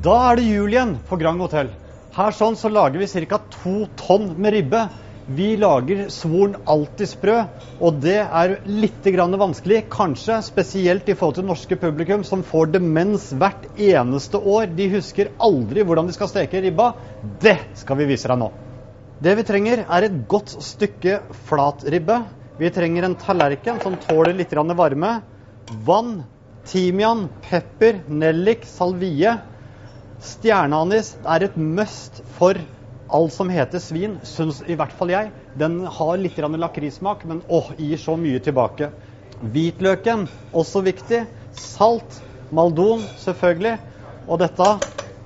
Da er det jul igjen på Grand Hotell. Her sånn så lager vi ca. to tonn med ribbe. Vi lager svoren alltid sprø, og det er litt vanskelig. Kanskje spesielt i forhold til norske publikum som får demens hvert eneste år. De husker aldri hvordan de skal steke ribba. Det skal vi vise deg nå. Det vi trenger, er et godt stykke flatribbe. Vi trenger en tallerken som tåler litt varme. Vann, timian, pepper, nellik, salvie. Stjerneanis er et must for alt som heter svin, syns i hvert fall jeg. Den har litt lakrissmak, men åh, gir så mye tilbake. Hvitløken, også viktig. Salt. Maldon, selvfølgelig. Og dette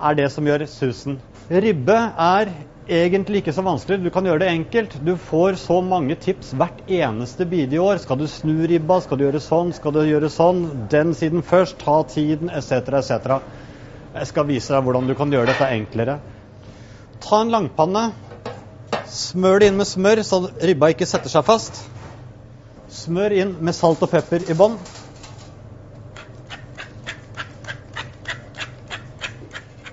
er det som gjør susen. Ribbe er egentlig ikke så vanskelig. Du kan gjøre det enkelt. Du får så mange tips hvert eneste bidige år. Skal du snu ribba? Skal du gjøre sånn? Skal du gjøre sånn? Den siden først. Ta tiden, etc., etc. Jeg skal vise deg hvordan du kan gjøre dette enklere. Ta en langpanne. Smør det inn med smør, så ribba ikke setter seg fast. Smør inn med salt og pepper i bånn.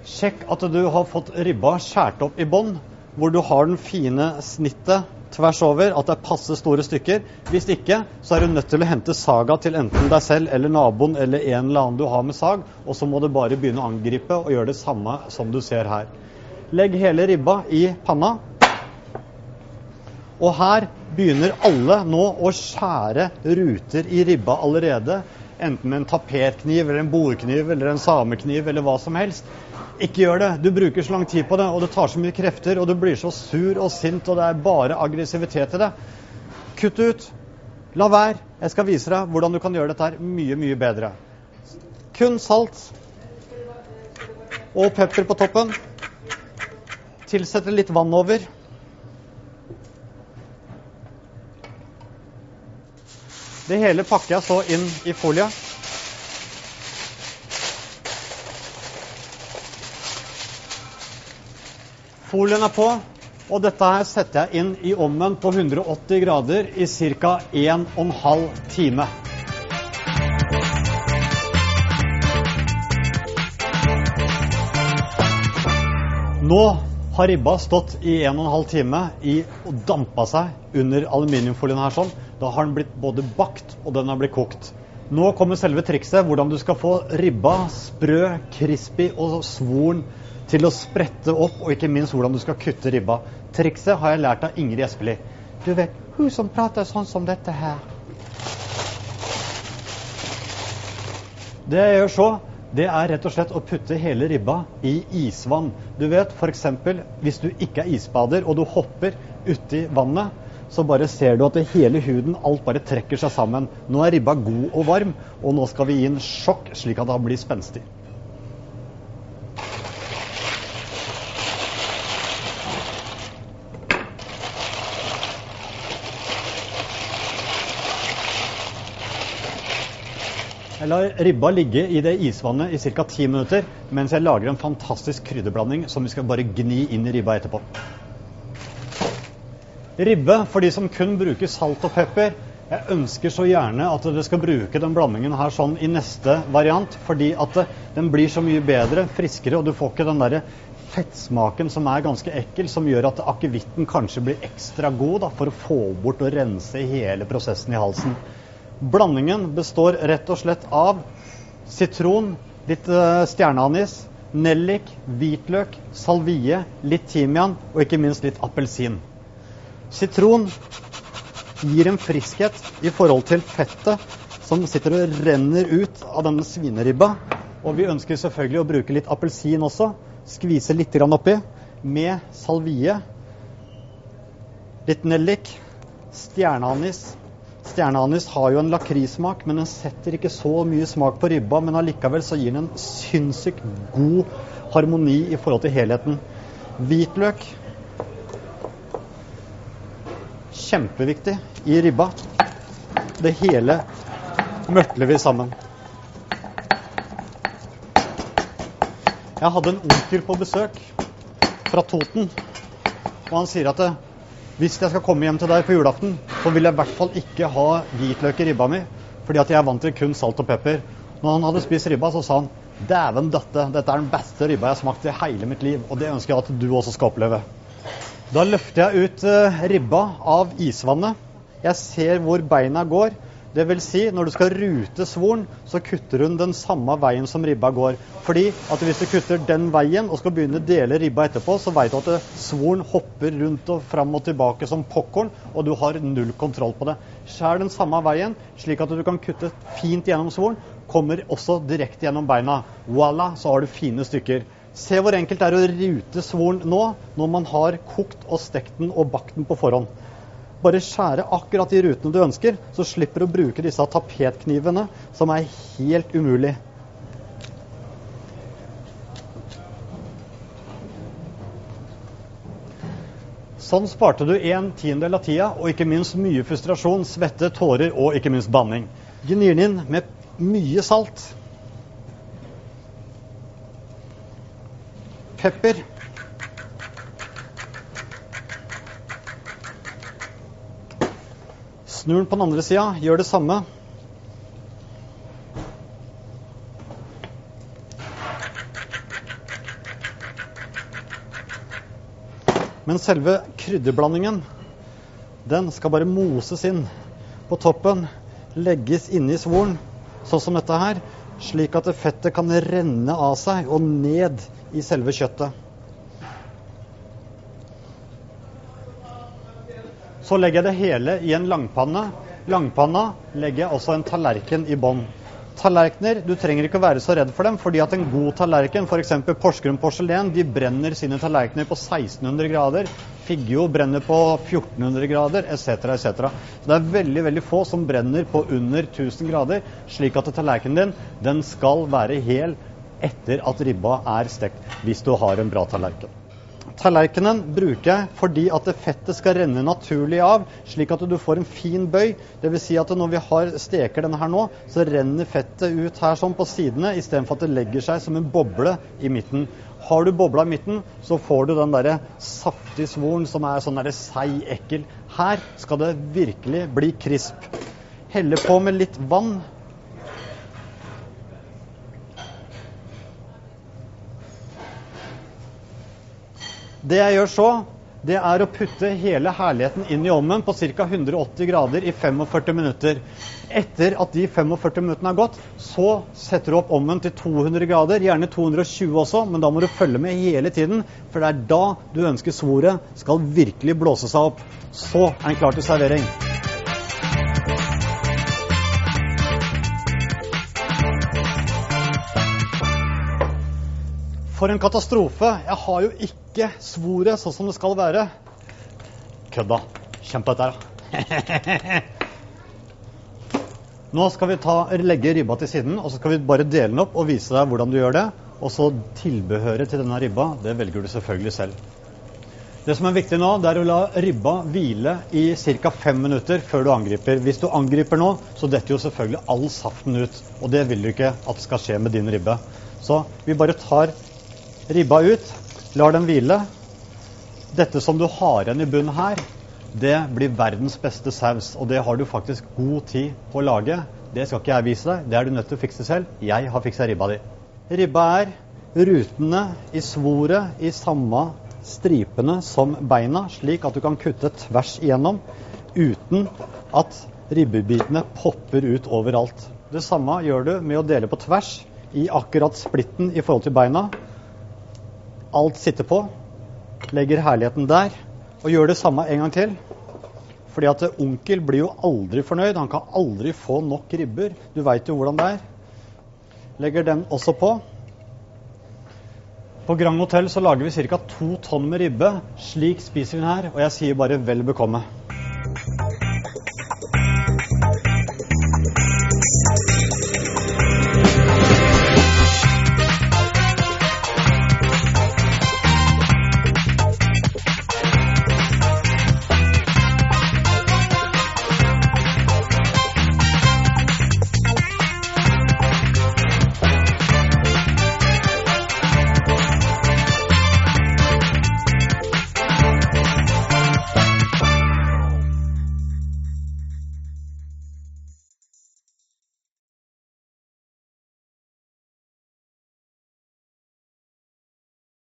Sjekk at du har fått ribba skåret opp i bånn, hvor du har den fine snittet tvers over, at det er passe store stykker. Hvis ikke, så er du nødt til å hente saga til enten deg selv eller naboen eller en eller annen du har med sag, og så må du bare begynne å angripe og gjøre det samme som du ser her. Legg hele ribba i panna. Og her begynner alle nå å skjære ruter i ribba allerede. Enten med en tapetkniv eller en bordkniv eller en samekniv eller hva som helst. Ikke gjør det. Du bruker så lang tid på det, og det tar så mye krefter, og du blir så sur og sint, og det er bare aggressivitet i det. Kutt ut. La være. Jeg skal vise deg hvordan du kan gjøre dette her mye, mye bedre. Kun salt og pepper på toppen. Tilsett litt vann over. Det hele pakker jeg så inn i folie. Folien er på, og dette her setter jeg inn i ovnen på 180 grader i ca. 1 12 time. Nå har ribba stått i 1 12 time i, og dampa seg under aluminiumfolien her sånn. Da har den blitt både bakt og den har blitt kokt. Nå kommer selve trikset, hvordan du skal få ribba sprø, crispy og svoren til å sprette opp, og ikke minst hvordan du skal kutte ribba. Trikset har jeg lært av Ingrid Espelid. Du vet, hun som prater sånn som dette her. Det jeg gjør så, det er rett og slett å putte hele ribba i isvann. Du vet f.eks. hvis du ikke er isbader og du hopper uti vannet, så bare ser du at hele huden, alt bare trekker seg sammen. Nå er ribba god og varm, og nå skal vi gi en sjokk slik at den blir spenstig. Jeg lar ribba ligge i det isvannet i ca. ti minutter mens jeg lager en fantastisk krydderblanding som vi skal bare gni inn i ribba etterpå. Ribbe for de som kun bruker salt og pepper. Jeg ønsker så gjerne at dere skal bruke den blandingen her sånn i neste variant, fordi at den blir så mye bedre, friskere, og du får ikke den derre fettsmaken som er ganske ekkel, som gjør at akevitten kanskje blir ekstra god da, for å få bort og rense hele prosessen i halsen. Blandingen består rett og slett av sitron, litt uh, stjerneanis, nellik, hvitløk, salvie, litt timian og ikke minst litt appelsin. Sitron gir en friskhet i forhold til fettet som sitter og renner ut av denne svineribba. Og vi ønsker selvfølgelig å bruke litt appelsin også. Skvise litt oppi med salvie, litt nellik, stjerneanis Stjerneanis har jo en lakrissmak, men den setter ikke så mye smak på ribba. Men allikevel så gir den en sinnssykt god harmoni i forhold til helheten. Hvitløk kjempeviktig i ribba. Det hele mørtler vi sammen. Jeg hadde en onkel på besøk fra Toten, og han sier at hvis jeg skal komme hjem til deg på julaften, så vil jeg i hvert fall ikke ha hvitløk i ribba mi, fordi at jeg er vant til kun salt og pepper. Når han hadde spist ribba, så sa han Dæven døtte, dette er den beste ribba jeg har smakt i hele mitt liv. Og det ønsker jeg at du også skal oppleve. Da løfter jeg ut eh, ribba av isvannet. Jeg ser hvor beina går. Vil si, når du skal rute svoren, så kutter hun den samme veien som ribba går. Fordi at hvis du kutter den veien og skal begynne å dele ribba etterpå, så vet du at svoren hopper rundt og fram og tilbake som popkorn, og du har null kontroll på det. Skjær den samme veien, slik at du kan kutte fint gjennom svoren. Kommer også direkte gjennom beina. Voilà, så har du fine stykker. Se hvor enkelt det er å rute svoren nå, når man har kokt og stekt den og bakt den på forhånd. Bare skjære akkurat de rutene du ønsker, så slipper du å bruke disse tapetknivene, som er helt umulig. Sånn sparte du en tiendedel av tida, og ikke minst mye frustrasjon, svette, tårer og ikke minst banning. Gnir den inn med mye salt. Pepper. Snur den på den andre sida, gjør det samme. Men selve krydderblandingen, den skal bare moses inn på toppen. Legges inni svoren, sånn som dette her. Slik at fettet kan renne av seg og ned i selve kjøttet. Så legger jeg det hele i en langpanne. Langpanna legger jeg også en tallerken i bånn. Tallerkener, du trenger ikke å være så redd for dem, fordi at en god tallerken, f.eks. Porsgrunn porselen, de brenner sine tallerkener på 1600 grader. Figgjo brenner på 1400 grader, etc., etc. Så det er veldig veldig få som brenner på under 1000 grader, slik at tallerkenen din den skal være hel etter at ribba er stekt, hvis du har en bra tallerken. Tallerkenen bruker jeg fordi at fettet skal renne naturlig av, slik at du får en fin bøy. Dvs. Si at når vi har steker denne her nå, så renner fettet ut her sånn på sidene, istedenfor at det legger seg som en boble i midten. Har du bobla i midten, så får du den derre saftige svoren som er sånn derre seig, ekkel. Her skal det virkelig bli krisp. Helle på med litt vann Det jeg gjør så, det er å putte hele herligheten inn i ovnen på ca. 180 grader i 45 minutter. Etter at de 45 minuttene har gått, så setter du opp ovnen til 200 grader, gjerne 220 også, men da må du følge med hele tiden, for det er da du ønsker svoret skal virkelig blåse seg opp. Så er den klar til servering. For en katastrofe. Jeg har jo ikke svoret sånn som det skal være. Kødda. Kjenn på dette her, Nå skal vi ta, legge ribba til siden, og så skal vi bare dele den opp og vise deg hvordan du gjør det. Og så tilbehøret til denne ribba, det velger du selvfølgelig selv. Det som er viktig nå, det er å la ribba hvile i ca. fem minutter før du angriper. Hvis du angriper nå, så detter jo selvfølgelig all saften ut. Og det vil du ikke at skal skje med din ribbe. Så vi bare tar ribba ut, lar den hvile. Dette som du har igjen i bunnen her, det blir verdens beste saus. Og det har du faktisk god tid på å lage. Det skal ikke jeg vise deg, det er du nødt til å fikse selv. Jeg har fiksa ribba di. Ribba er rutene i svoret i samme stripene som beina, slik at du kan kutte tvers igjennom uten at ribbebitene popper ut overalt. Det samme gjør du med å dele på tvers i akkurat splitten i forhold til beina alt sitter på. Legger herligheten der. Og gjør det samme en gang til. Fordi at onkel blir jo aldri fornøyd. Han kan aldri få nok ribber. Du veit jo hvordan det er. Legger den også på. På Grand Hotell så lager vi ca. to tonn med ribbe. Slik spiser vi den her, og jeg sier bare vel bekomme.